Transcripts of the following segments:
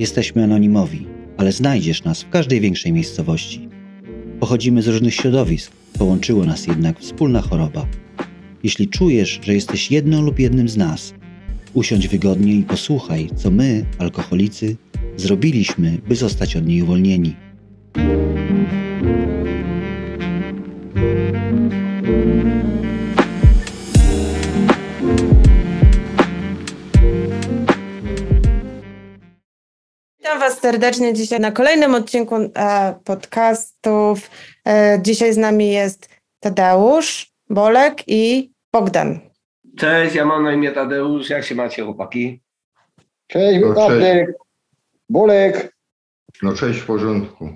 Jesteśmy anonimowi, ale znajdziesz nas w każdej większej miejscowości. Pochodzimy z różnych środowisk, połączyło nas jednak wspólna choroba. Jeśli czujesz, że jesteś jedną lub jednym z nas, usiądź wygodnie i posłuchaj, co my, alkoholicy, zrobiliśmy, by zostać od niej uwolnieni. Serdecznie dzisiaj na kolejnym odcinku e, podcastów. E, dzisiaj z nami jest Tadeusz, Bolek i Bogdan. Cześć, ja mam na imię Tadeusz. Jak się macie, chłopaki? Cześć, No, Bartek. Bolek. No cześć w porządku.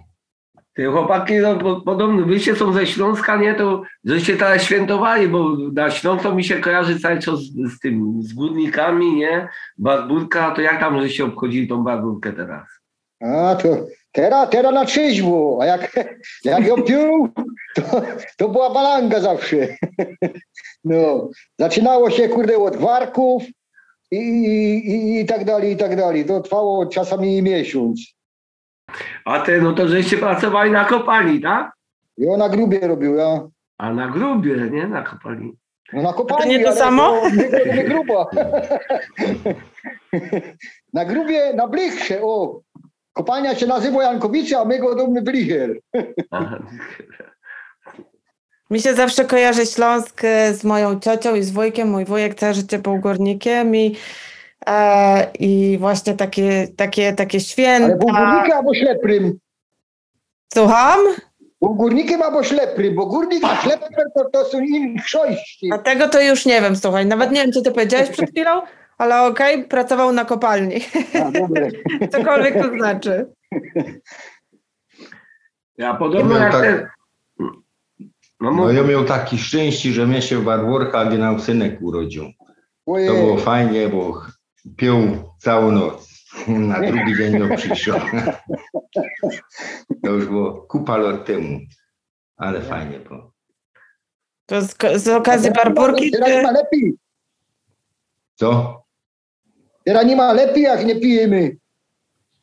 Ty chłopaki, no, podobno wyście są ze Śląska, nie? To żeście teraz świętowali, bo na Śląsk to mi się kojarzy cały czas z, z tym, z górnikami, nie? Barburka, to jak tam żeście obchodzili tą barburkę teraz? A to teraz, teraz na trzeźwo, a jak, jak ją pił, to, to była balanga zawsze. No, zaczynało się kurde od warków i, i, i tak dalej, i tak dalej. To trwało czasami miesiąc. A te, no to żeście pracowali na kopalni, tak? On na grubie robił, ja. A na grubie, nie? Na kopalni. No na kopalni, nie to samo? To, nie, to nie grubo. na grubie, na Blichrze, o. Kopalnia się nazywa Jankowice, a my go domny Blicher. Aha. Mi się zawsze kojarzy Śląsk e, z moją ciocią i z wujkiem. Mój wujek całe życie był górnikiem i, e, i właśnie takie, takie, takie Ale był święta. górnikiem albo śleprym. Słucham? Był górnikiem albo śleprym, bo górnik a ślepry to, to są inni chrzości. A tego to już nie wiem, słuchaj. Nawet nie wiem, co ty powiedziałeś przed chwilą, ale okej, pracował na kopalni. A. Cokolwiek to znaczy. Ja podobno Ja jak tak- ten... No, No ja miał taki szczęście, że mnie się w Barworka generał synek urodził. Ojej. To było fajnie, bo pił całą noc. Na drugi dzień ją przyszło. To już było kupa lat temu. Ale fajnie było. To z, z okazji barburki. Teraz ma lepiej. Co? Teraz nie ma lepiej, jak nie pijemy.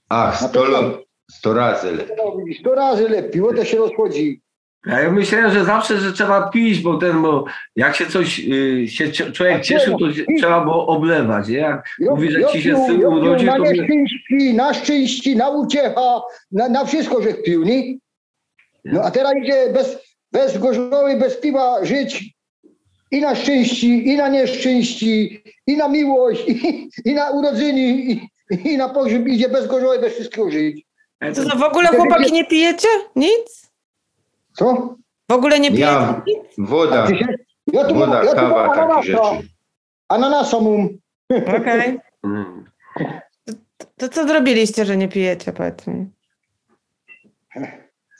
Ach, sto, lo- sto razy lepiej. No, Sto razy lepiej, o to się rozchodzi. Ja ja myślałem, że zawsze, że trzeba pić, bo ten, bo jak się coś, y, się człowiek cieszył, to się, trzeba było oblewać, nie? Jak Jo- mówi, że ci się jo- syn jo- urodził, na to mnie... nieszczęści, na szczęście, na uciecha, na, na wszystko, że pił, nie? No a teraz idzie bez, bez gorzoły, bez piwa żyć i na szczęście, i na nieszczęście, i na miłość, i, i na urodziny, i, i na pogrzeb idzie bez gorzoły, bez wszystkiego żyć. To, to w ogóle chłopaki nie pijecie? Nic? Co? W ogóle nie pijecie? Ja, woda, Ja tu, woda, ja tu mam kawa, ananasa, rzeczy. ananasa mam. Okej. Mm. To co zrobiliście, że nie pijecie, powiedz mi?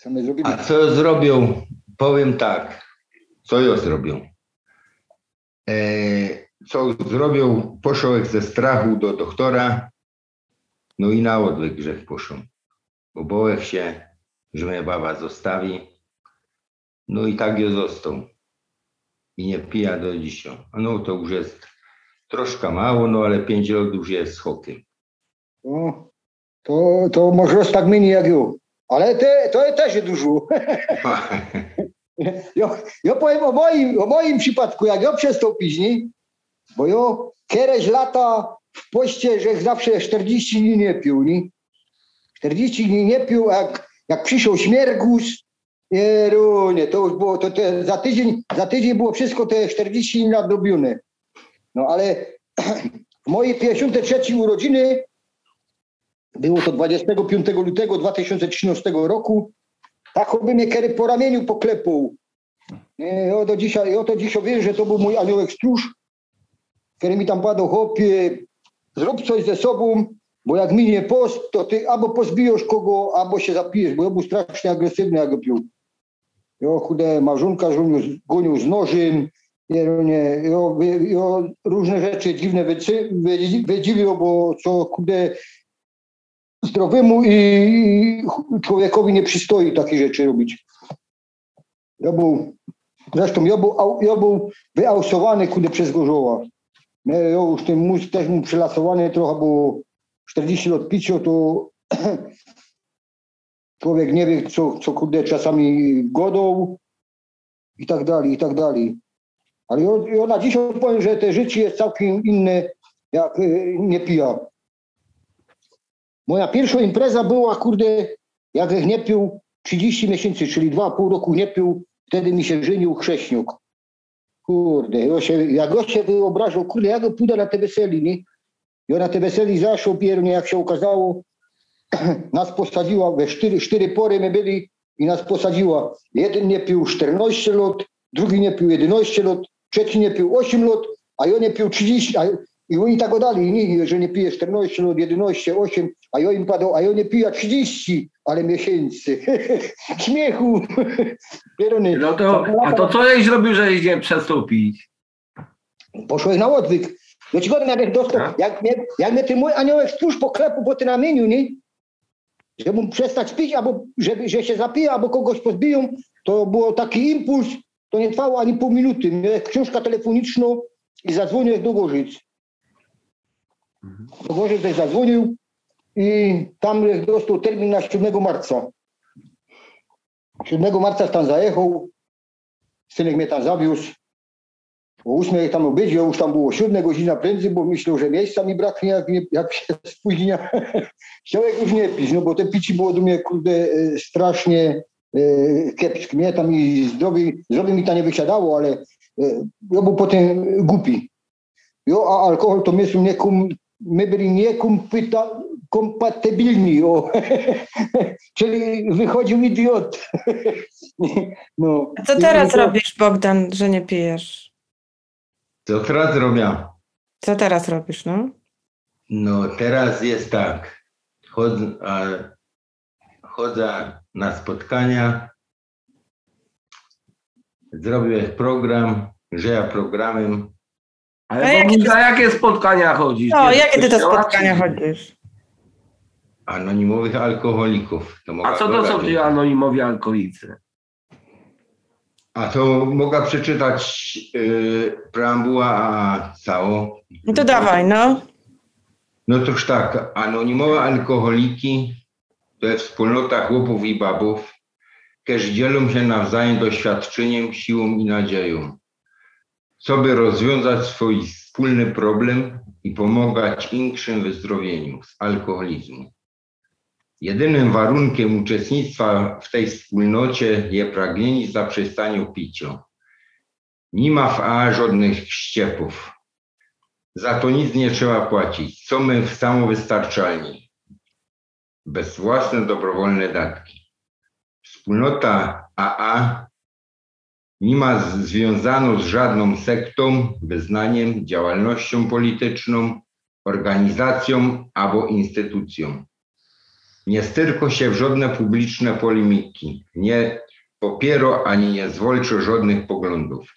Co my zrobili? A co zrobią? Powiem tak. Co ja zrobią? E, co zrobią? Poszedł ze strachu do doktora. No i na odwyk grzech poszedł. Bo bałem się, że mnie baba zostawi. No i tak je został. I nie pija do dzisiaj. No to już jest troszkę mało, no ale pięć lat już jest hokiem. No, to, to może tak mini jak ja. Ale te, to jest też dużo. Ja, ja powiem o moim, o moim przypadku, jak ja przestał pić, nie? bo ja kiedyś lata w poście, że zawsze 40 dni nie pił, nie? 40 dni nie pił, jak, jak przyszedł śmiergus, nie, runie, to już było, to te, za, tydzień, za tydzień było wszystko te 40 dni nadrobione. No ale w mojej 53 urodziny było to 25 lutego 2013 roku. Tak by mnie kiedy po ramieniu poklepał. Do dzisiaj, ja to dzisiaj wiem, że to był mój aniołek stróż, który mi tam padał, chłopie, zrób coś ze sobą, bo jak minie post, to ty albo pozbijesz kogo, albo się zapijesz, bo ja był strasznie agresywny, jak go pił. Ja chude marzunka żonił, gonił z nożem, nie, no ja różne rzeczy dziwne wydziwił, bo co chude zdrowemu i człowiekowi nie przystoi takie rzeczy robić. Ja był, zresztą ja był, ja był wyausowany kudy przez Gorzoła. Nie, Ja już ten mózg też mu przylasowany trochę, bo 40 lat piciu, to człowiek nie wie, co, co kurde czasami godą i tak dalej, i tak dalej. Ale ja, ja na dziś powiem, że te życie jest całkiem inne, jak y, nie pija. Moja pierwsza impreza była, kurde, jak nie pił 30 miesięcy, czyli 2,5 roku nie pił, wtedy mi się żenił chrześniuk. Kurde, ja się, ja się wyobrażał, kurde, ja pójdę na te weseli, nie? Ja na te weseli zaszło piernie, jak się okazało, nas posadziła, we cztery, cztery pory my byli i nas posadziła. Jeden nie pił 14 lat, drugi nie pił 11 lat, trzeci nie pił 8 lat, a ja nie pił 30, a, i oni tak dali, nie, że nie pije 14 lat, 11, 8, a ja im padał, a ja nie piję 30, ale miesięcy. Śmiechu. No to, a to co żeś zrobił, żeś nie przestał pić? Poszłeś na odwyk. No ci powiem, jak dostał, Tak? jak mnie, jak mnie ten mój aniołek stróż poklepł po tym ramieniu, nie? Żeby mu przestać pić, albo żeby, że się zapije, albo kogoś pozbiją, to było taki impuls, to nie trwało ani pół minuty. Miałem książkę telefoniczną i zadzwonił do Gorzyc. Do Gorzyc też zadzwonił i tam dostał termin na 7 marca. 7 marca tam zajechał, synek mnie tam zawiózł. O 8 tam obiedział, już tam było 7 godzina prędzej, bo myślał, że miejsca mi braknie, jak, nie, jak się spóźnia. Chciałem już nie pić, no bo te pici było do mnie, kurde, e, strasznie e, kiepskie. Mnie tam i zdrowie, zdrowie mi to nie wysiadało, ale e, ja był potem głupi. Jo, a alkohol to my są nie kum, my byli niekompita- kompatybilni, o. czyli wychodził idiot. no. A co teraz robisz, Bogdan, że nie pijesz? Co teraz robię? Co teraz robisz, no? No teraz jest tak. Chodzę, a, chodzę na spotkania. Zrobię program, że ja programem. Ale A jakie na jakie spotkania chodzisz? No, jakie ty kościoła, spotkania chodzisz? Anonimowych alkoholików. A co to są ci anonimowi alkoholicy? A to mogę przeczytać yy, preambuła a cało. No to dawaj, no. No toż tak, anonimowe alkoholiki to jest wspólnota chłopów i babów, którzy dzielą się nawzajem doświadczeniem, siłą i nadzieją, co by rozwiązać swój wspólny problem i pomagać innym wyzdrowieniu z alkoholizmu. Jedynym warunkiem uczestnictwa w tej wspólnocie jest pragnienie zaprzestania picia. Nie ma w A żadnych ściepów. Za to nic nie trzeba płacić. Są my samowystarczalni. Bez własne dobrowolne datki. Wspólnota AA nie ma z- związaną z żadną sektą, wyznaniem, działalnością polityczną, organizacją albo instytucją. Nie styrko się w żadne publiczne polemiki, nie popiero ani nie zwolczy żadnych poglądów.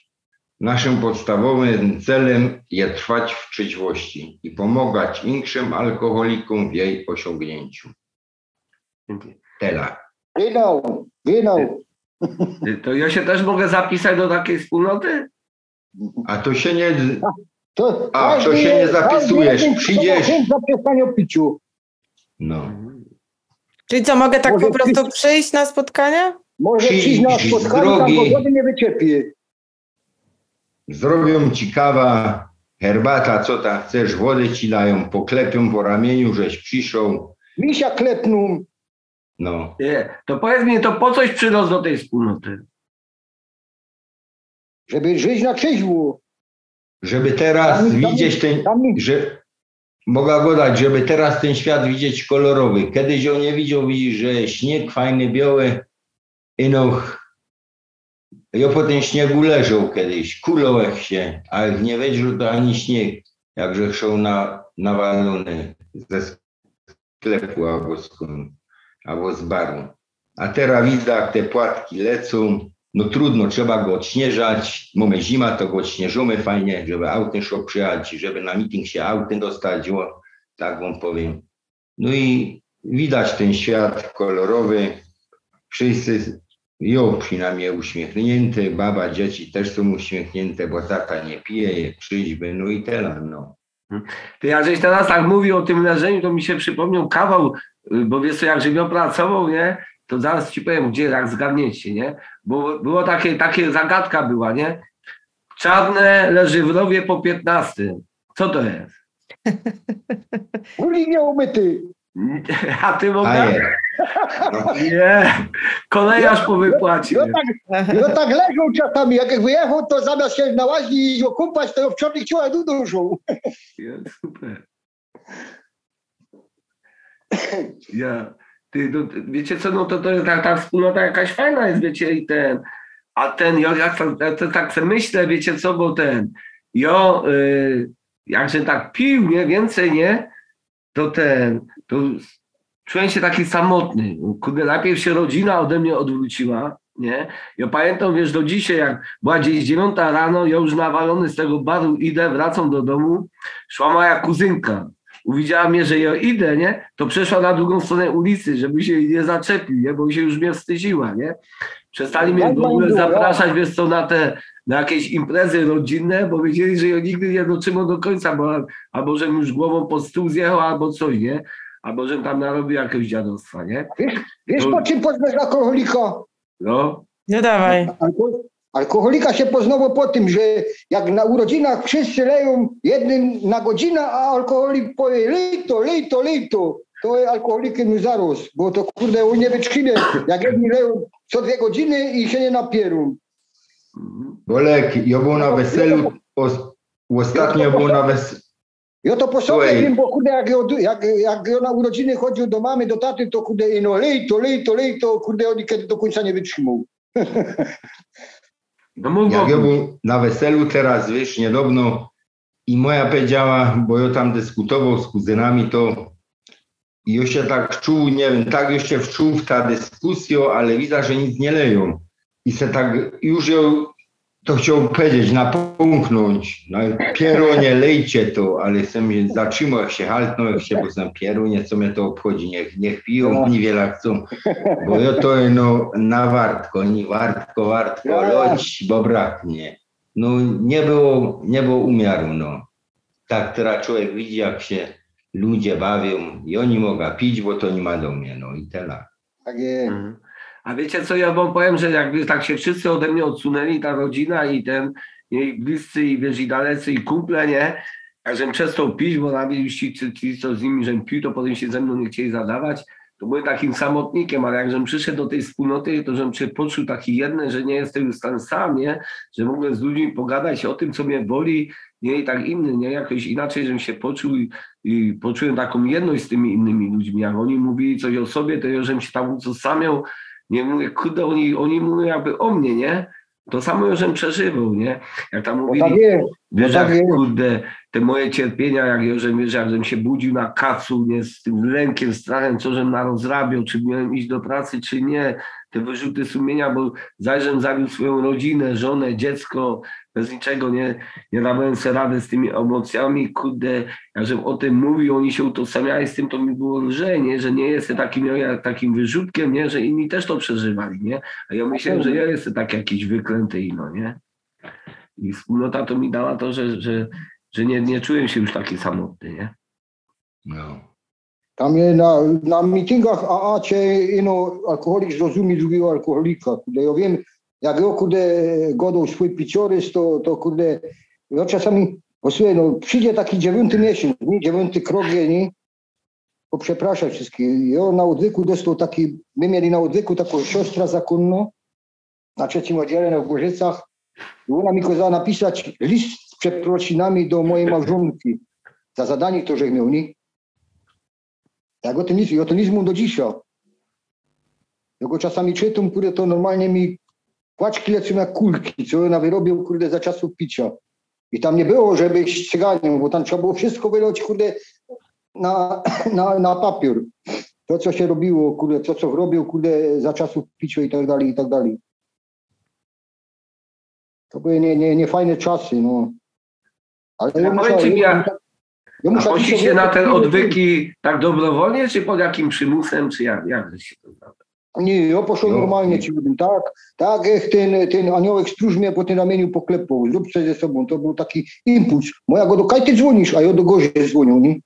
Naszym podstawowym celem jest trwać w trzeźwości i pomagać innym alkoholikom w jej osiągnięciu. Tela. Genau, genau. To ja się też mogę zapisać do takiej wspólnoty? A to się nie. To, A, to się nie zapisujesz, przyjdziesz. chęć zaprzestania piciu. No. Czyli co, mogę tak Może po prostu przyjść na spotkania? Może przyjść na z spotkanie, tam drogi. pogody nie wyczerpie. Zrobią ci kawa, herbata, co tam chcesz, wodę ci dają, poklepią po ramieniu, żeś przyszł. Misia klepną. No. Nie. To powiedz mi, to po coś przyrost do tej wspólnoty? żeby żyć na trzeźwo. Żeby teraz Tam- tam- widzieć ten. Tam że mogę go dać, żeby teraz ten świat widzieć kolorowy. Kiedyś on nie widział, widzisz, że śnieg fajny, biały, ino ja po tym śniegu leżał kiedyś, kuląłek się, a jak nie wiedział, to ani śnieg, jakże szł na, nawalony ze sklepu albo skąd, albo z baru. A teraz widzę, jak te płatki lecą, no trudno, trzeba go odśnieżać. Mamy zima, to go odśnieżymy fajnie, żeby autem szło przyjechać, żeby na meeting się autem dostać, o, tak wam powiem. No i widać ten świat kolorowy. Wszyscy, jo przynajmniej uśmiechnięty, baba, dzieci też są uśmiechnięte, bo tata nie pije, je przyjdźby, no i tyle, no. Ty, jak żeś teraz tak mówił o tym leżeniu, to mi się przypomniał kawał y, bo wiesz co, jak żebym pracował, nie, to zaraz ci powiem, gdzie, jak zgadniecie, nie, bo było takie, takie zagadka była, nie, czarne leży w rowie po 15. Co to jest? Uli nieumyty. A ty mogę? Nie, kolejarz po wypłacie. No tak, no tak leżą czasami. Jak wyjechał, to zamiast się na łaźni i okupać, to w czarnych ciuchach duszą. Jest super. Ja, ty, no, wiecie co, no to, to ta, ta wspólnota jakaś fajna jest, wiecie, i ten, a ten, ja, ja, ja tak sobie myślę, wiecie co, bo ten, jo, y, jakże tak pił, nie, więcej, nie, to ten, to czułem się taki samotny, kurde, najpierw się rodzina ode mnie odwróciła, nie, ja pamiętam, wiesz, do dzisiaj, jak była gdzieś dziewiąta rano, ja już nawalony z tego baru idę, wracam do domu, szła moja kuzynka. Uwidziała mnie, że ja idę, nie? To przeszła na drugą stronę ulicy, żeby się jej nie zaczepił, nie? Bo się już mnie wstydziła, nie? Przestali mnie w ogóle zapraszać, wiesz co, na te, na jakieś imprezy rodzinne, bo wiedzieli, że ja nigdy nie dotrzymam do końca, bo albo żebym już głową pod stół zjechał, albo coś, nie? Albo żebym tam narobił jakiegoś dziadostwa, nie? Wiesz, po czym poznasz alkoholika? No, No dawaj. Alko- Alkoholika się poznało po tym, że jak na urodzinach wszyscy leją jednym na godzinę, a alkoholik powie lej to, lej to, alkoholikiem już zarósł, bo to kurde on nie wytrzymie, jak jedni leją co dwie godziny i się nie napierą. Bolek, ja był na weselu, os- ostatnio był na weselu. Ja to po sobie wiem, bo kurde jak, ja- jak, jak ja na urodziny chodził do mamy, do taty, to kurde no lej to, lej to, lej to, kurde oni kiedy do końca nie wytrzymał. no mów, Jak ja był na weselu teraz, wiesz, niedawno i moja powiedziała, bo ja tam dyskutował z kuzynami, to i ja się tak czuł, nie wiem, tak już się wczuł w ta dyskusję, ale widzę, że nic nie leją. I se tak już ją to chciał powiedzieć, napomknąć, no pierunie, lejcie to, ale sam się zatrzymał, jak się haltnął, jak się, bo sam pierunie, co mnie to obchodzi, niech, niech piją, niewiele chcą, bo ja to no na wartko, nie wartko, wartko, loć, bo braknie. No nie było, nie było umiaru, no. Tak teraz człowiek widzi, jak się ludzie bawią i oni mogą pić, bo to nie ma do mnie, no i tyle. Tak jest. Mhm. A wiecie co, ja wam powiem, że jakby tak się wszyscy ode mnie odsunęli, ta rodzina i ten, i bliscy, i wiesz, i dalecy, i kumple, nie? Jak żem przestał pić, bo nawet już ci, co z nimi żem pił, to potem się ze mną nie chcieli zadawać, to byłem takim samotnikiem, ale jak żem przyszedł do tej wspólnoty, to żem się poczuł taki jedny, że nie jestem już tam sam, nie? Że mogę z ludźmi pogadać o tym, co mnie boli, nie? I tak inny, nie? Jakoś inaczej żem się poczuł i, i poczułem taką jedność z tymi innymi ludźmi. Jak oni mówili coś o sobie, to ja żem się tam utożsamiał, nie mówię, kurde, oni, oni mówią jakby o mnie, nie? To samo już żem przeżywał, nie? Jak tam No mówili, tak jest. wiesz, tak jak, jest. kurde, te moje cierpienia, jak ja żem, wiesz, jak żem się budził na kacu, nie, z tym lękiem, strachem, co żem narozrabiał, czy miałem iść do pracy, czy nie, te wyrzuty sumienia, bo zajrzem zabił swoją rodzinę, żonę, dziecko, bez niczego, nie, nie dawałem sobie rady z tymi emocjami, kurde, żem o tym mówił, oni się utożsamiali z tym, to mi było lżej, nie, że nie jestem takim, ja, takim wyrzutkiem, nie, że inni też to przeżywali, nie, a ja myślałem, że ja jestem tak jakiś wyklęty ino, nie. I wspólnota to mi dała to, że, że, że nie, nie czułem się już taki samotny, nie? No. Tam je na, na meetingach AA cię ino alkoholik zrozumie drugiego alkoholika. Kurde, ja wiem, jak ja kurde godą swój piciorys, to, to kurde, ja czasami, posłuchaj, no przyjdzie taki dziewiąty miesiąc, nie, dziewiąty krok, nie, poprzepraszam wszystkich. Ja na odwyku dostał taki, my mieli na odwyku taką siostrę zakonną na trzecim oddziale na Włożycach i ona mi kazała napisać list z przeprosinami do mojej małżonki za zadanie, że miał, nie? Ja go to nic, ja to nic mu do dzisiaj. Ja go czasami czytam, kurde, to normalnie mi płaczki lecą jak kulki, co ona wyrobił, kurde, za czasów picia. I tam nie było, żeby iść cyganią, bo tam trzeba było wszystko wylać, kurde, na, na, na papier. To, co się robiło, kurde, to, co robił, kurde, za czasów picia i tak dalej, i tak dalej. To były nie, nie, nie fajne czasy, no. Ale Ja ja- ja muszę poszliście na te odwyki tak dobrowolnie, czy pod jakim przymusem, czy jak, jak się to stało? Nie, ja poszłem No. normalnie ci powiem, tak, tak jak ten, ten aniołek stróż mnie po tym ramieniu poklepał, zrób coś ze sobą, to był taki impuls. Moja go do kaj ty dzwonisz, a ja do gozie dzwonił, nie?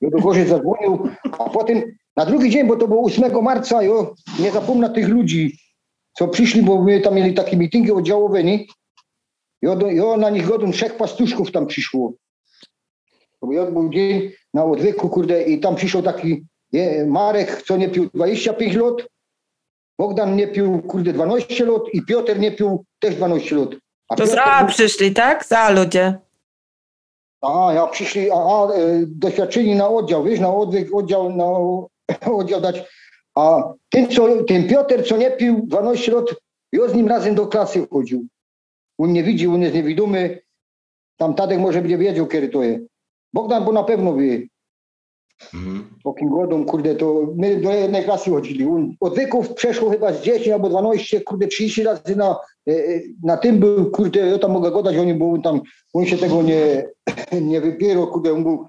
Ja do Gorzej zadzwonił, a potem na drugi dzień, bo to było 8 marca, jo, nie zapomnę tych ludzi, co przyszli, bo my tam mieli takie mityngi oddziałowe, nie? Jo, do, jo na nich godą trzech pastuszków tam przyszło. Bo ja był dzień na odwyku, kurde, i tam przyszedł taki je, Marek, co nie pił 25 lat, Bogdan nie pił, kurde, 12 lat i Piotr nie pił też 12 lat. A To Piotr za przyszli, tak? Za ludzie. a, ja przyszli, a, a e, doświadczeni na oddział, wiesz, na odwyk, oddział, na oddział dać. A ten, co, ten Piotr, co nie pił 12 lat, ja z nim razem do klasy chodził. On nie widzi, on jest niewidomy. Tam Tadek może będzie wiedział, kiedy to jest. Bogdan, bo na pewno wie. Mhm. Takim godą, kurde, to my do jednej klasy chodzili. Od wieków przeszło chyba z 10 albo 12, kurde, 30 razy na, e, e, na tym był, kurde, ja tam mogę gadać o nim, bo on tam, on się tego nie, nie wypierał, kurde, on był,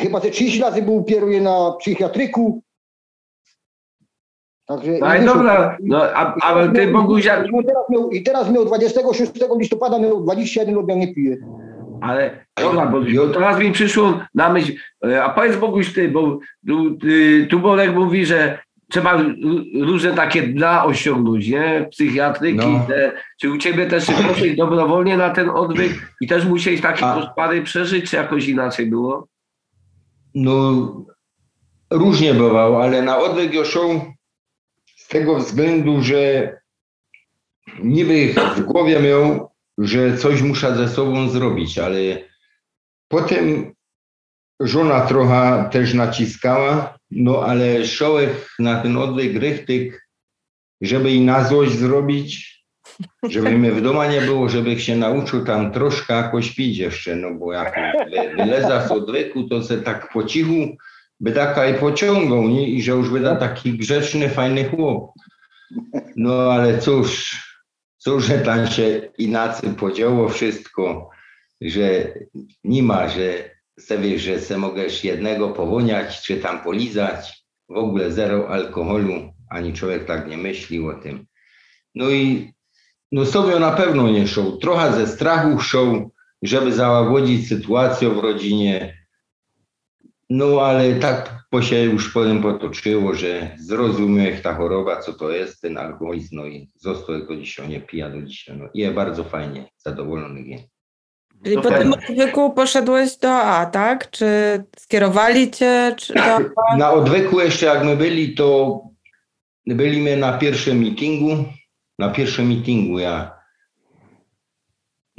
chyba te 30 razy był pierwszy na psychiatryku. Także, No i dobra, no, a, a ty Bogusia, I teraz, miał, I teraz miał 26 listopada, miał 21 lat, ja nie piję. Ale bo teraz mi przyszło na myśl, e, a powiedz Boguś ty, bo tu, tu Bolek mówi, że trzeba różne takie dna osiągnąć, nie? Psychiatryki, No. te, czy u ciebie też poszedłeś dobrowolnie na ten odwyk i też musiałeś takie A- koszmary przeżyć, czy jakoś inaczej było? No, różnie bywało, ale na odwyk szedł z tego względu, że niby w głowie miał, że coś muszę ze sobą zrobić, ale potem żona trochę też naciskała, no ale szedłem na ten odwyk rychtyk, żeby i na złość zrobić, żeby mnie w domu nie było, żeby się nauczył tam troszkę jakoś pić jeszcze, no bo jak wy- wyleza z odwyku, to se tak po cichu by taka i pociągał, nie? I że już będę taki grzeczny, fajny chłop. No ale cóż, cóż, że tam się inaczej podziało wszystko, że nie ma, że wiesz, że se mogesz jednego powoniać, czy tam polizać, w ogóle zero alkoholu, ani człowiek tak nie myślił o tym. No i no sobie na pewno nie szł. Trochę ze strachu szł, żeby załagodzić sytuację w rodzinie. No ale tak po się już potem potoczyło, że zrozumiał jak ta choroba, co to jest, ten alkoholizm, no i został do dzisiaj, nie pija do dzisiaj. No i jest bardzo fajnie, zadowolony jest. Czyli po tym odwyku poszedłeś do A, tak? Czy skierowali cię czy do A? Na odwyku jeszcze jak my byli, to byliśmy na pierwszym meetingu. Na pierwszym meetingu ja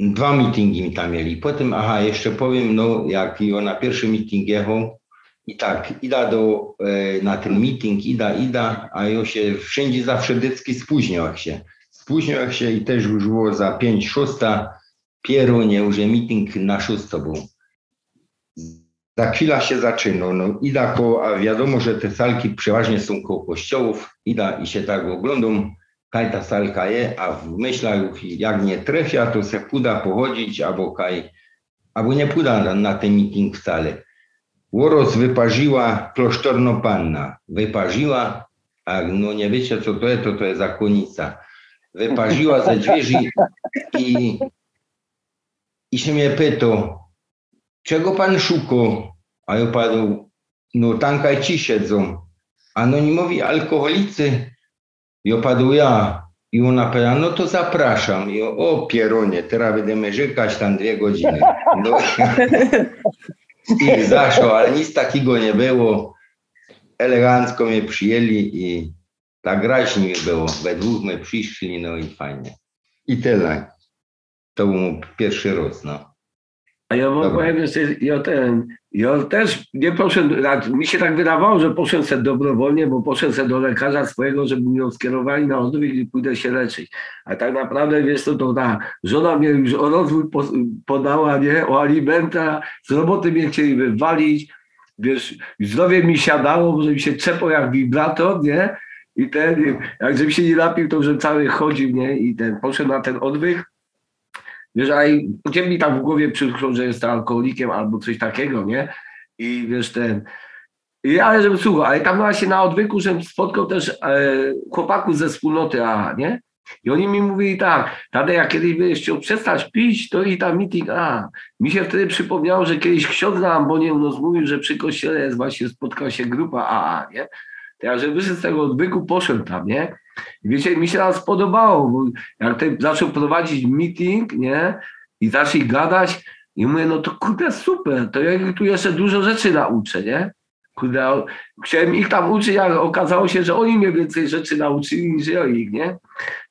dwa meetingi mi tam mieli. Potem, aha, jeszcze powiem, no jak ja na pierwszy meeting jechał i tak, ida do, e, na ten meeting, ida, ida, a ja się wszędzie zawsze dycki spóźniał się. Spóźniał się i też już było za pięć, szósta, pierunie, już meeting na szósto był. Za chwilę się zaczyna. No, ida koło, a wiadomo, że te salki przeważnie są koło kościołów. Ida i się tak oglądam, kaj ta salka je, a w myślach jak nie trafia, to se puda pochodzić, albo kaj, albo nie puda na, na ten meeting wcale. Łoros wyparzyła klasztorno panna. Wyparzyła, a no nie wiecie co to jest, to to jest zakonnica. Wyparzyła ze drzwi i, i się mnie pyta, czego pan szuka? A ja padł, no tankaj ci siedzą. Anonimowi alkoholicy. Ja padł ja. I ona powiedziała, no to zapraszam. I ja, o pieronie, teraz będziemy rzekać tam dwie godziny. No, I zaszło, ale nic takiego nie było. Elegancko mnie przyjęli i tak raźnie mi było. We dwóch my przyszli, no i fajnie. I tyle. To był pierwszy raz, no. A ja wam powiem, ja ten, ja też nie poszedłem, znaczy, mi się tak wydawało, że poszedłem sobie dobrowolnie, bo poszedłem sobie do lekarza swojego, żeby mnie skierowali na odwyk i pójdę się leczyć. A tak naprawdę, wiesz co, to ta żona mnie już o rozwój po- podała, nie, o alimenta, z roboty mnie chcieli wywalić, wiesz, zdrowie mi siadało, że mi się czepło jak wibrator, nie, i ten, jak żebym się nie napił, to że cały chodził, nie, i ten, poszedłem na ten odwyk, Wiesz, a gdzie mi tam w głowie przyszło, że jestem alkoholikiem albo coś takiego, nie? I wiesz, ten... I, ale żebym słuchał, ale tam właśnie na odwyku, żebym spotkał też e, chłopaków ze wspólnoty AA, nie? I oni mi mówili tak, Tadej, jak kiedyś będziesz chciał przestać pić, to i tam meeting, a. Mi się wtedy przypomniało, że kiedyś ksiądz na ambonie u nas mówił, że przy kościele jest właśnie, spotkała się grupa AA, nie? To ja, wyszedł z tego odwyku, poszedłem tam, nie? I wiecie, mi się tam spodobało, bo jak ten zaczął prowadzić meeting, nie? I zaczęli gadać, i mówię, no to kurde, super, to ja tu jeszcze dużo rzeczy nauczę, nie? Kurde, chciałem ich tam uczyć, ale okazało się, że oni mnie więcej rzeczy nauczyli niż ja ich, nie?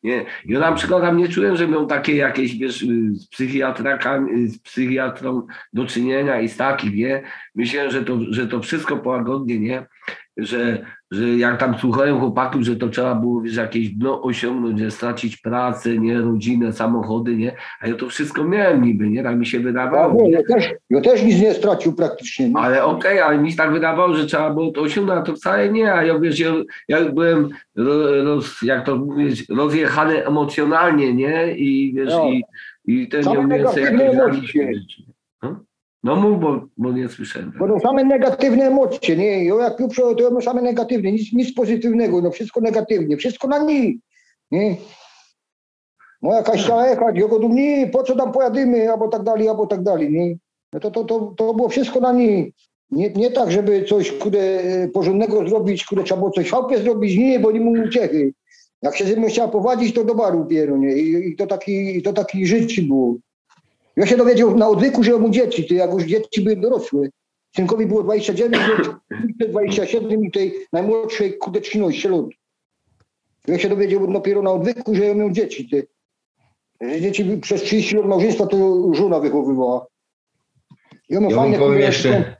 nie. Ja na przykład nie czułem, że miał takie jakieś, wiesz, z psychiatrakami, z psychiatrą do czynienia i z takich, nie? Myślałem, że to, że to wszystko połagodnie, nie? Że, że jak tam słuchałem chłopaków, że to trzeba było, wiesz, jakieś dno osiągnąć, że stracić pracę, nie? Rodzinę, samochody, nie? A ja to wszystko miałem niby, nie? Tak mi się Ja, wydawało. nie, ja, też, ja też nic nie stracił praktycznie. Nie? Ale okej, ale mi się tak wydawało, że trzeba było to osiągnąć, a to wcale nie. A ja wiesz, ja, ja byłem, ro, roz, jak to mówić, rozjechany emocjonalnie, nie? I wiesz, No. i, i ten Same miał jakieś. No? no mów, bo, bo nie słyszałem. Bo to same negatywne emocje, nie? Ja jak już to ja same negatywne, nic, nic pozytywnego, no wszystko negatywnie, wszystko na nie, nie? No jakaś chciała jechać, ja go nie, po co tam pojadymy, albo tak dalej, albo tak dalej, nie? No to, to, to, to było wszystko na nie. Nie, nie tak, żeby coś kude, porządnego zrobić, kude trzeba było coś w chałupie zrobić, nie, bo nie mu uciechy. Jak się ze mną chciała powadzić, to do baru pieru, nie? I, i to taki, to taki życie było. Ja się dowiedział na odwyku, że mu dzieci, ty jak już dzieci były dorosłe. Synkowi było 29, córce 27 i tej najmłodszej kude 13 lat. Ja się dowiedział dopiero na odwyku, że ja miał dzieci, ty. Że dzieci przez 30 lat małżeństwa to żona wychowywała. Ja, Ja wam powiem jeszcze,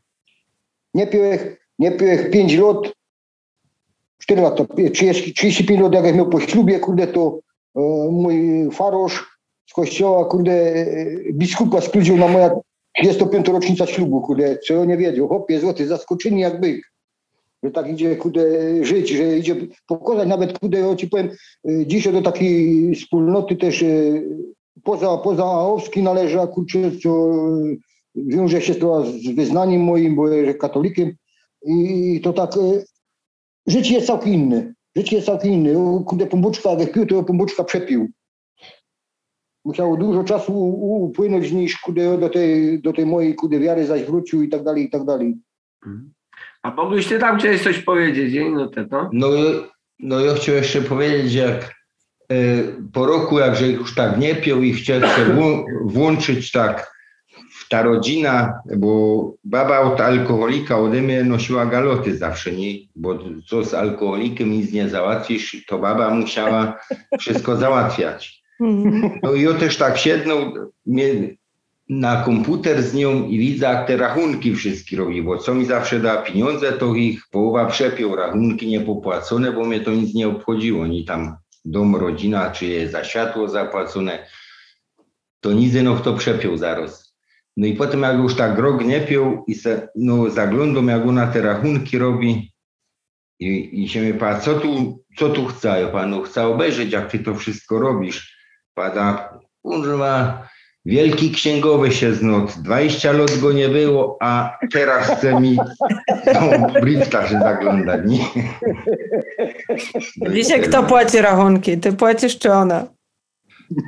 Nie piłem, nie piłem 5 lat, 4 lata, 30, 35 lat jak ja miał po ślubie, kurde, to e, mój farosz kościoła, kurde, e, biskupa skludził na moja 25 rocznica ślubu, kurde, co nie wiedział. Chłopie złoty, zaskoczeni jak byk. Że tak idzie, kurde, żyć, że idzie pokazać nawet, kurde, ja ci powiem, e, dzisiaj do takiej wspólnoty też e, poza, poza Aowski należa, kurczę, co e, wiąże się to z wyznaniem moim, bo jestem katolikiem i to tak, e, życie jest całkiem inne. Życie jest całkiem inne. O, Kurde, pombuczka, pił, to pombuczka przepił. Musiało dużo czasu upłynąć, niż kude, do, tej, do tej mojej kude wiary zaś wrócił i tak dalej, i tak dalej. A mógłbyś ty tam chciałeś coś powiedzieć, nie? No, te, no? no, no ja chciałem jeszcze powiedzieć, jak e, po roku, jakże już tak nie pił i chciał się włą- włączyć tak w ta rodzina, bo baba od alkoholika ode mnie nosiła galoty zawsze, nie? Bo co z alkoholikiem nic nie załatwisz, to baba musiała wszystko załatwiać. Mhm. No i ja też tak siednął na komputer z nią i widzę, jak te rachunki wszystkie robi, bo co mi zawsze da pieniądze, to ich połowa przepiął, rachunki niepopłacone, bo mnie to nic nie obchodziło, ni tam dom, rodzina, czy jest za światło zapłacone, to nic no w to przepiął zaraz. No i potem jak już tak rok nie piął i se, no zaglądam jak ona te rachunki robi i, i się mnie pyta, co tu, co tu chce? Ja panu chcę obejrzeć, jak ty to wszystko robisz. Pada, kurwa, wielki księgowy się znot, 20 lat go nie było, a teraz chce mi no, brifta zaglądać, nie? Dzisiaj kto płaci rachunki? Ty płacisz czy ona?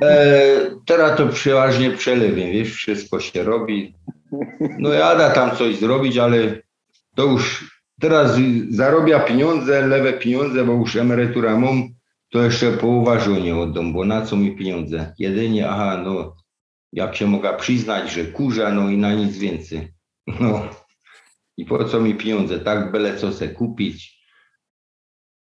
E, teraz to przeważnie przelewiem, wiesz, wszystko się robi. No jada tam coś zrobić, ale to już teraz zarobia pieniądze, lewe pieniądze, bo już emerytura mam, to jeszcze połowa żonie oddam, bo na co mi pieniądze? Jedynie, aha, no, jak się mogę przyznać, że kurza, no i na nic więcej. No. I po co mi pieniądze? Tak byle co se kupić.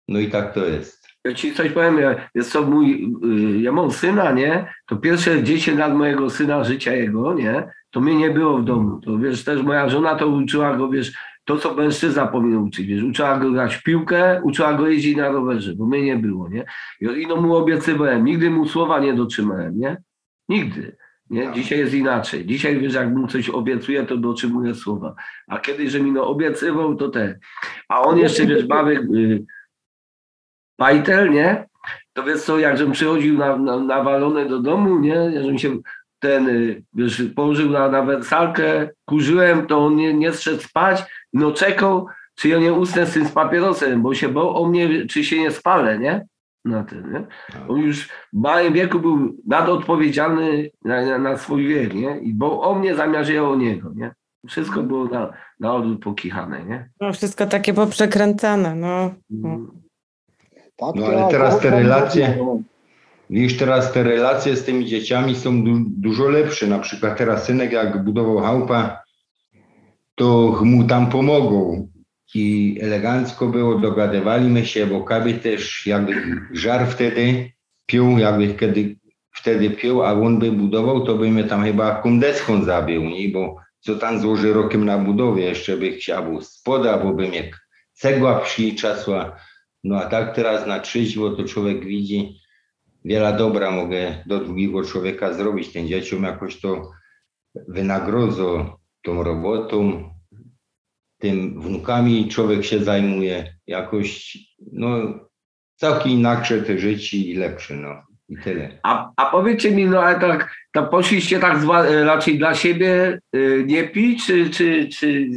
No i tak to jest. Ja ci coś powiem, ja, jest to mój, y, ja mam syna, nie? To pierwsze 10 lat mojego syna, życia jego, nie? To mnie nie było w domu. To wiesz, też moja żona to uczyła go, wiesz, to co mężczyzna powinien uczyć, wiesz, uczyła go grać w piłkę, uczyła go jeździć na rowerze, bo mnie nie było, nie? I no mu obiecywałem, nigdy mu słowa nie dotrzymałem, nie? Nigdy. Nie? Dzisiaj jest inaczej. Dzisiaj wiesz, jak mu coś obiecuję, to dotrzymuję słowa. A kiedyś, że mi no obiecywał, to te. A on jeszcze, wiesz, bawy, y, Pajtel, nie? To wiesz co, jak żebym przychodził na, na, nawalony do domu, nie? Żebym się ten, y, wiesz, położył na, na wersalkę, kurzyłem, to on nie, nie zszedł spać, no czekał, czy ja nie usnę z tym z papierosem, bo się bał o mnie, czy się nie spalę, nie? na tym, nie? On już w małym wieku był nadodpowiedzialny na, na, na swój wiek, nie? I bo o mnie zamiast ja o niego, nie? Wszystko było na, na odwrót pokichane, nie? No, wszystko takie poprzekręcane, no. Mm. Tak, No, ale teraz te relacje- Widzisz, teraz te relacje z tymi dzieciami są du dużo lepsze. Na przykład teraz synek jak budował chałupa, to mu tam pomogą. I elegancko było, dogadywaliśmy się, bo Kaby też jakby żar wtedy pił, jakby kiedy wtedy pił, a on by budował, to by mnie tam chyba kundeską zabił, nie? bo co tam złoży rokiem na budowie, jeszcze by chciał spoda, bo by mnie cegła przyliczasła. No a tak teraz na trzeźwo to człowiek widzi, wiele dobra mogę do drugiego człowieka zrobić, tym dzieciom jakoś to wynagrodzą tą robotą, tym wnukami człowiek się zajmuje, jakoś no całkiem inaczej te życie i lepsze, no i tyle. A, a powiedzcie mi, no ale tak, to poszliście tak zwa, e, raczej dla siebie y, nie pić, czy, czy, czy,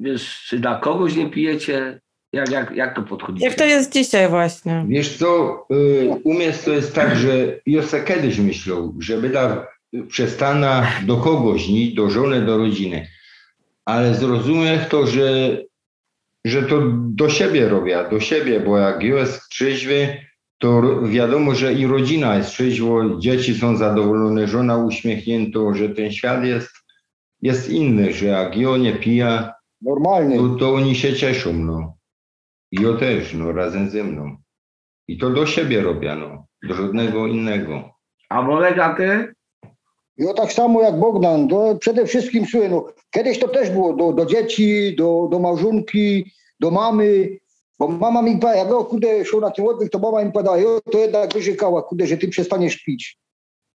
wiesz, czy dla kogoś nie pijecie? Jak, jak, jak to podchodzicie? Jak to jest dzisiaj właśnie? Wiesz co, y, u mnie to jest tak, że ja se kiedyś myślał, żeby da przestana do kogoś, nie do żony, do rodziny. Ale zrozumiem to, że, że to do siebie robię, do siebie, bo jak jest trzeźwy, to wiadomo, że i rodzina jest trzeźwo, dzieci są zadowolone, żona uśmiechnięta, że ten świat jest, jest inny, że jak ja nie pija, Normalny. to, to oni się cieszą, no. I ja też, no, razem ze mną. I to do siebie robię, no. Do żadnego innego. A Wolega ty? Ja tak samo jak Bogdan, to przede wszystkim słuchaj, no, kiedyś to też było do, do dzieci, do, do małżonki, do mamy, bo mama mi powiedziała, jak ja kudę szło na ten oddech, to mama mi powiedziała, to jednak wyrzekała, kudę, że ty przestaniesz pić.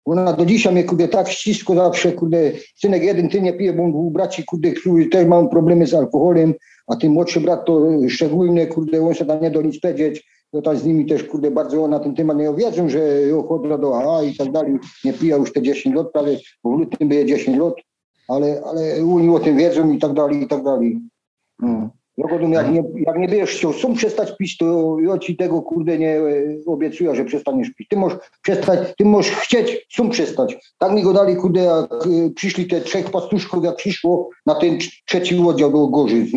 Ona do dzisiaj mnie kudę tak ścisko zawsze, kudę, synek jeden, ty nie pije, bo dwóch braci, kudę, którzy też mają problemy z alkoholem, a ten młodszy brat to szczególnie, kurde, on się tam nie do nic powiedzieć, no tam z nimi też, kurde, bardzo na ten temat nie wiedzą, że jo, chodra do AA i tak dalej, nie pija już te 10 lat prawie, bo w lutym będzie 10 lat, ale, ale oni o tym wiedzą i tak dalej, i tak dalej. No. Go jak nie, jak nie będziesz chciał sam przestać pić, to ja ci tego kurde nie e, obiecuję, że przestaniesz pić. Ty możesz przestać, ty możesz chcieć sam przestać. Tak mi go dali kurde, jak e, przyszli te trzech pastuszków, jak przyszło na ten trz- trzeci oddział do Gorzyc?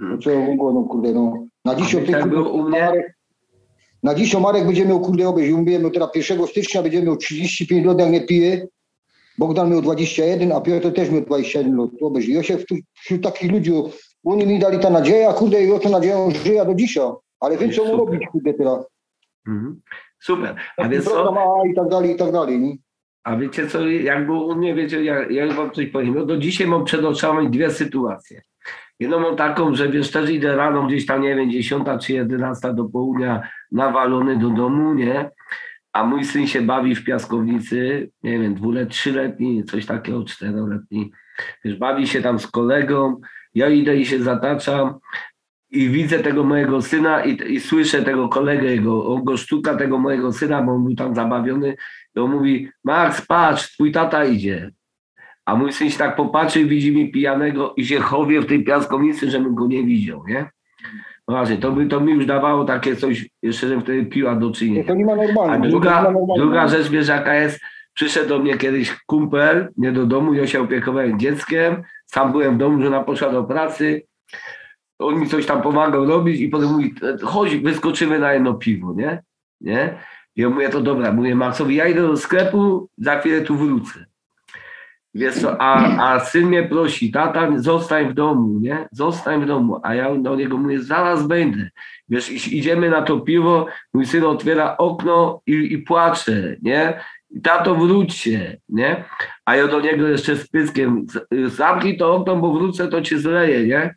No co było, no kurde, no. Na dzisiaj wiesz, jak było u mnie? Na dzisiaj Marek będzie miał kurde obejść. Mówiłem, no teraz 1 stycznia będzie miał 35 lat, jak nie pije. Bogdan miał 21, a Piotr też miał 21 lat. Obejść. Ja się w- wśród takich ludzi, oni mi dali ta nadzieja, kurde, i o tą nadzieją żyję do dzisiaj. Ale wiem, co mu robić, kurde, teraz. Mhm. Super. A Taki program, a i tak dalej, i tak dalej, nie? A wiecie co, jak było u mnie, wiecie, ja, ja wam coś powiem. No do dzisiaj mam przed oczami dwie sytuacje. Jedną mam taką, że wiesz, też idę rano gdzieś tam, nie wiem, 10 czy 11 do południa nawalony do domu, nie? A mój syn się bawi w piaskownicy, nie wiem, dwuletni, trzyletni, coś takiego, czteroletni. Wiesz, bawi się tam z kolegą, ja idę i się zataczam i widzę tego mojego syna i, i słyszę tego kolegę, jego, on go sztuka tego mojego syna, bo on był tam zabawiony i on mówi, Max, patrz, twój tata idzie. A mój syn się tak popatrzy, widzi mi pijanego i się chowie w tej piaskownicy, żebym go nie widział, nie? No Właśnie, to, by, to mi już dawało takie coś, jeszcze żebym wtedy piła do czynienia. to nie ma A normalnego. to nie druga, ma normalnego. druga rzecz, wiesz jaka jest, przyszedł do mnie kiedyś kumpel, nie do domu, ja się opiekowałem dzieckiem, sam byłem w domu, żona poszła do pracy, on mi coś tam pomagał robić i potem mówi, chodź, wyskoczymy na jedno piwo, nie? nie? I ja mówię, to dobra, mówię Maxowi, ja idę do sklepu, za chwilę tu wrócę. Wiesz co, a, a syn mnie prosi, tata, zostań w domu, nie? Zostań w domu. A ja do niego mówię, zaraz będę. Wiesz, idziemy na to piwo, mój syn otwiera okno i, i płacze, nie? Tato, wróćcie, nie? A ja do niego jeszcze z pyskiem, "Z- zamknij to okno, bo wrócę, to cię zleję, nie?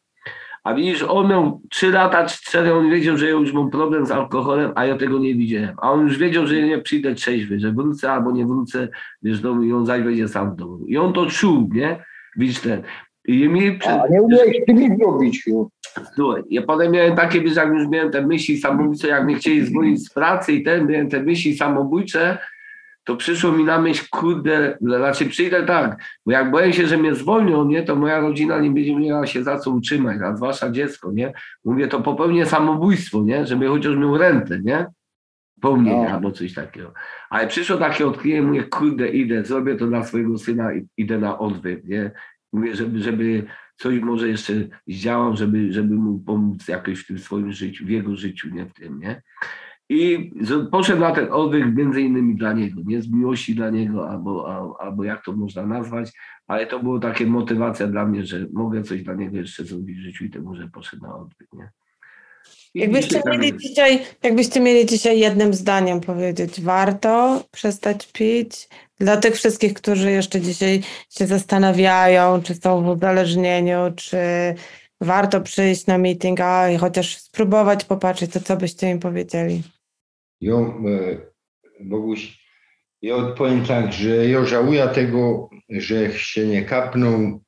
A widzisz, on miał 3 lata, 4, on wiedział, że ja już mam problem z alkoholem, a ja tego nie widziałem. A on już wiedział, że ja nie przyjdę trzeźwy, że wrócę albo nie wrócę, wiesz, do domu i on zaś będzie sam w domu. I on to czuł, nie? Widzisz ten. I mi przed, A nie umiałeś z tym nic. Słuchaj, ja potem miałem takie, wiesz, jak już miałem te myśli samobójcze, jak mnie chcieli zwolnić z pracy i ten, miałem te myśli samobójcze, to przyszło mi na myśl, kurde, znaczy przyjdę tak, bo jak boję się, że mnie zwolnią, nie, to moja rodzina nie będzie miała się za co utrzymać, a zwłaszcza dziecko, nie. Mówię, to popełnię samobójstwo, nie, żeby chociaż miał rentę, nie. po mnie, No. albo coś takiego. Ale przyszło takie odkrycie, mówię, kurde, idę, zrobię to dla swojego syna, i idę na odwyk, nie? Mówię, żeby, żeby coś może jeszcze zdziałał, żeby, żeby mu pomóc jakoś w tym swoim życiu, w jego życiu, nie w tym, nie? I poszedł na ten odwyk między innymi dla niego, nie z miłości dla niego, albo, al- albo jak to można nazwać, ale to było takie motywacja dla mnie, że mogę coś dla niego jeszcze zrobić w życiu i temu, że poszedł na odwyk, nie? I Jakbyście mieli, jest. dzisiaj, jakbyście mieli dzisiaj jednym zdaniem powiedzieć, warto przestać pić? Dla tych wszystkich, którzy jeszcze dzisiaj się zastanawiają, czy są w uzależnieniu, czy warto przyjść na meeting, a chociaż spróbować popatrzeć, to co byście im powiedzieli? Ja, e, Boguś, ja odpowiem tak, że ja żałuję tego, że się nie kapnął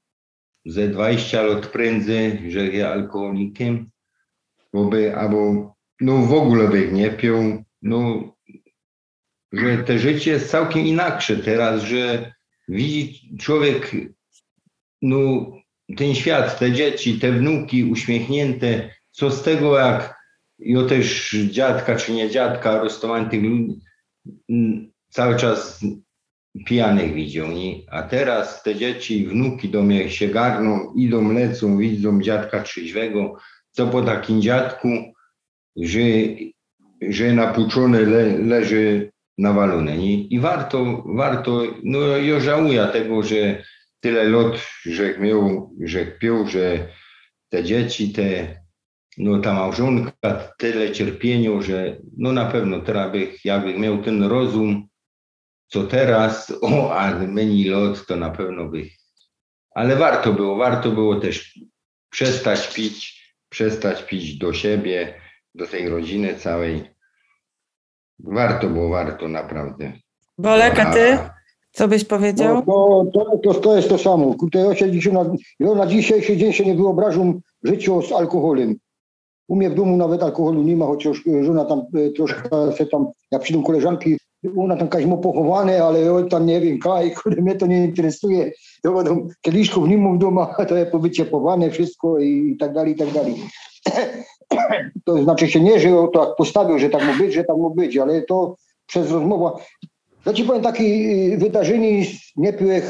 ze 20 lat prędzej, że jest alkoholikiem, bo by, albo no w ogóle by nie pił, no, że te życie jest całkiem inaksze teraz, że widzi człowiek, no, ten świat, te dzieci, te wnuki uśmiechnięte, co z tego jak ja też dziadka czy nie dziadka, rozstawałem tych ludzi, cały czas pijanych widział, nie? A teraz te dzieci, wnuki do mnie się garną, idą, lecą, widzą dziadka trzeźwego, co po takim dziadku, że, że napuczony le, leży nawalony, nie? I warto, warto, no ja żałuję tego, że tyle lat, że miał, że pił, że te dzieci, te no ta małżonka, tyle cierpienia, że no na pewno teraz bych, jakbym miał ten rozum, co teraz, o, a menu lot, to na pewno bych, ale warto było, warto było też przestać pić, przestać pić do siebie, do tej rodziny całej. Warto było, warto naprawdę. Bolek, a ty? Co byś No, powiedział? to, to, to, to jest to samo. Kurde, ja, się dzisiaj na, ja na dzisiejszy dzień się nie wyobrażam życia z alkoholem. U mnie w domu nawet alkoholu nie ma, chociaż e, żona tam e, troszkę se tam, jak przyjdą koleżanki, ona tam kaś ma pochowane, ale ja tam nie wiem, kaj, kurde, mnie to nie interesuje. Ja będą kieliszków nie mam w domu, to jest powyciepowane wszystko i, i tak dalej, i tak dalej. To znaczy się nie, że to tak postawił, że tak ma być, że tak ma być, ale to przez rozmowę. Ja ci powiem takie y, wydarzenie, nie piłem,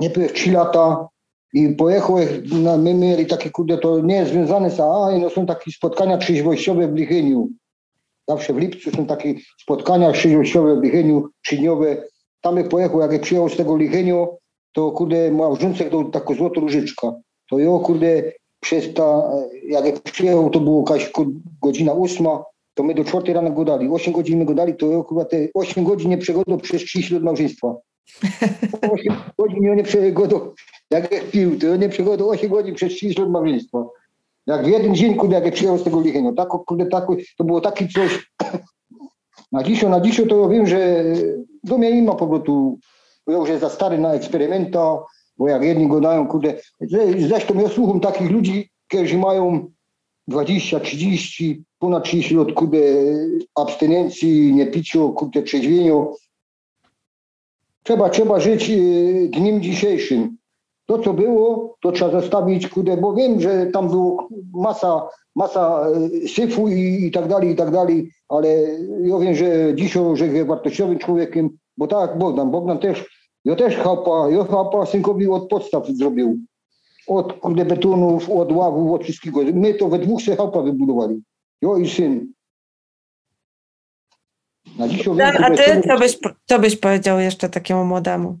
nie piłem 3 lata i pojechałem, na, my mieli takie, kurde, to nie jest związane z AA, no są takie spotkania trzeźwościowe w Licheniu. Zawsze w lipcu są takie spotkania trzeźwościowe w Licheniu, trzydniowe. Tam jak pojechał, jak ja przyjechał z tego Licheniu, to kurde, małżonce to taką złotą różyczka. To ja, kurde, przez ta, jak ja przyjechał, to było jakaś godzina ósma, to my do czwartej rano go dali. 8 godzin my go dali, to ja chyba te 8 godzin nie przegodą przez 30 lat małżeństwa. 8 godzin nie przegodą, jak ja pił, to nie przegodą 8 godzin przez 30 lat małżeństwa. Jak w jeden dzień, kurde, jak ja przyjechał z tego Lichenia, tak, kurde, tak, to było taki coś, na dzisiaj, na dzisiaj to wiem, że do mnie nie ma powrotu, ja już jest za stary na eksperymenta, bo jak jedni go dają, kurde, Zre- zresztą ja słucham takich ludzi, którzy mają 20, 30, ponad 30 lat, kurde, abstynencji, niepiciu, kurde, trzeźwieniu. Trzeba, trzeba żyć y, dniem dzisiejszym. To, co było, to trzeba zostawić, kurde, bo wiem, że tam było masa, masa y, syfu i, i tak dalej, i tak dalej, ale ja wiem, że dzisiaj, że jest wartościowym człowiekiem, bo tak Bogdan, Bogdan też, ja też chapa, ja chapa synkowi od podstaw zrobił. Od kurde betonów, od ławów, od wszystkiego. My to we dwóch się chapa wybudowali. Ja i syn. Na dzisiaj Dan, a ty co byś, co byś powiedział jeszcze takiemu młodemu?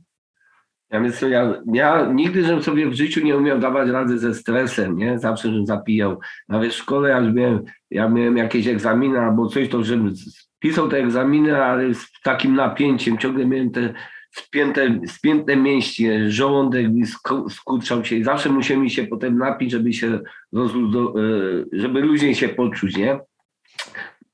Ja myślę, ja, ja nigdy, żebym sobie w życiu nie umiał dawać rady ze stresem, nie? Zawsze, żebym zapijał. Nawet w szkole, jak miałem, jak miałem jakieś egzaminy albo coś, to żebym pisał te egzaminy, ale z takim napięciem. Ciągle miałem te spięte, spięte mięśnie, żołądek mi sku- skurczał się i zawsze musiałem mi się potem napić, żeby się e, żeby luźniej się poczuć, nie?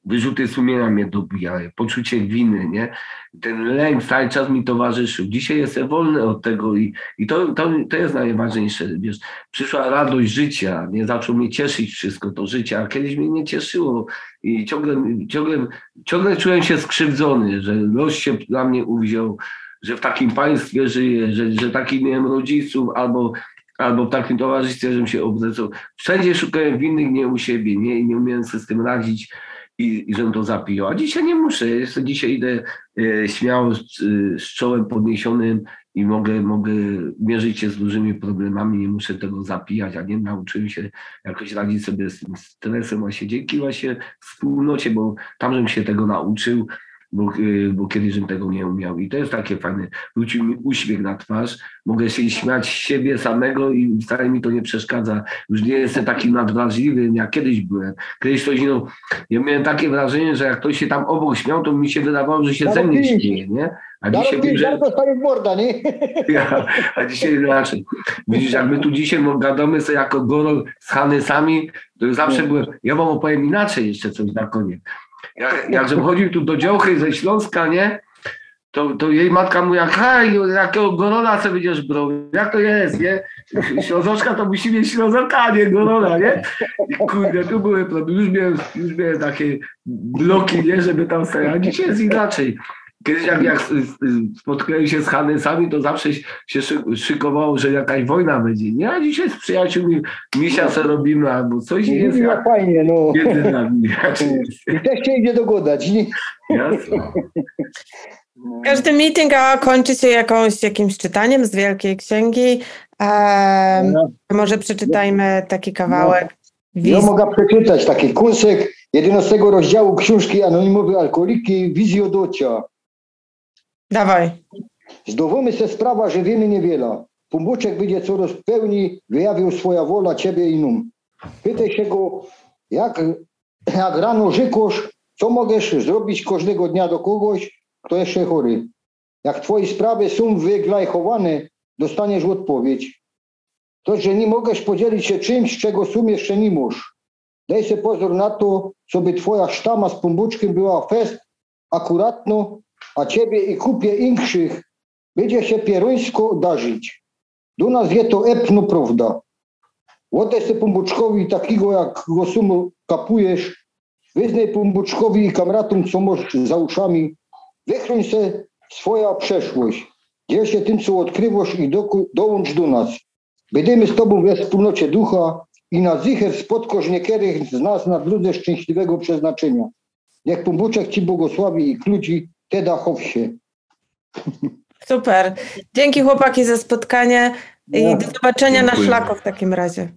Wyrzuty sumienia mnie dobijały, poczucie winy, nie? Ten lęk cały czas mi towarzyszył. Dzisiaj jestem wolny od tego i, i to, to, to jest najważniejsze, wiesz, przyszła radość życia, nie zaczął mnie cieszyć wszystko to życie, a kiedyś mnie nie cieszyło i ciągle, ciągle, ciągle czułem się skrzywdzony, że los się dla mnie uwziął, że w takim państwie żyję, że, że takich miałem rodziców albo, albo w takim towarzystwie, żebym się obzecał. Wszędzie szukałem winnych, nie u siebie, nie, i nie umiałem sobie z tym radzić. I, i żebym to zapijał. A dzisiaj nie muszę. Jeszcze dzisiaj idę e, śmiało z, z czołem podniesionym i mogę, mogę mierzyć się z dużymi problemami, nie muszę tego zapijać, a nie nauczyłem się jakoś radzić sobie z tym stresem właśnie dzięki właśnie wspólnocie, bo tam żebym się tego nauczył, bo, y, bo kiedyś żebym tego nie umiał. I to jest takie fajne. Wrócił mi uśmiech na twarz, mogę się śmiać z siebie samego i wcale mi to nie przeszkadza. Już nie jestem taki nadwrażliwy, jak kiedyś byłem. Kiedyś ktoś, no, ja miałem takie wrażenie, że jak ktoś się tam obok śmiał, to mi się wydawało, że się ze mnie śmieje, nie? A dzisiaj że... morda, nie? Ja, a dzisiaj inaczej. Widzisz, jak my tu dzisiaj gadamy sobie jako Gorol z Hanysami, to zawsze byłem, ja wam opowiem inaczej jeszcze coś na koniec. Jak, jak chodził tu do działchy ze Śląska, nie? To, to jej matka mówi, jak hej, jakiego Gorola sobie będziesz brał? Jak to jest, nie? Ślązoczka to musi mieć Ślązoka, nie Gorola, nie? I kurde, tu były problemy. Już miałem, już miałem takie bloki, nie? Żeby tam stać. A dzisiaj jest inaczej. Kiedyś jak, jak spotkałem się z Hanysami, to zawsze się szy- szykowało, że jakaś wojna będzie. Nie, a dzisiaj z przyjaciółmi misia se robimy, albo coś jest Jak fajnie, no. między nami. I też się idzie dogodać, nie? Jasno. Każdy meeting a kończy się jakąś, jakimś czytaniem z Wielkiej Księgi. Em, No. może przeczytajmy taki kawałek. Ja Wiz- mogę przeczytać taki kursek 11 rozdziału książki Anonimowe Alkoholiki Wizji Odocia. Dawaj. Zdawamy se sprawa, że wiemy niewiele. Pombuczek będzie coraz pełni, wyjawił swoja wola ciebie i num. Pytaj się go, jak, jak rano rzekosz, co możesz zrobić każdego dnia do kogoś, kto jeszcze chory. Jak twoje sprawy są wyglajchowane, dostaniesz odpowiedź. To, że nie możesz podzielić się czymś, czego sum jeszcze nie możesz. Daj se pozór na to, co by twoja sztama z pombuczkiem była fest akuratno, a ciebie i kupie inkszych będzie się pieruńsko darzyć. Do nas je to epno prawda. Oddaj se pombuczkowi takiego, jak go sumu kapujesz, wyznaj pombuczkowi i kamratom, co masz za uszami, wychroń se swoja przeszłość. Dziel się tym, co odkrywasz i dołącz do nas. Będziemy z Tobą we wspólnocie ducha i na zicher spotkasz niektórych z nas na drodze szczęśliwego przeznaczenia. Niech pombuczek Ci błogosławi i kludzi, te dachow się. Super. Dzięki chłopaki za spotkanie i No. do zobaczenia na Dziękuję. szlaku w takim razie.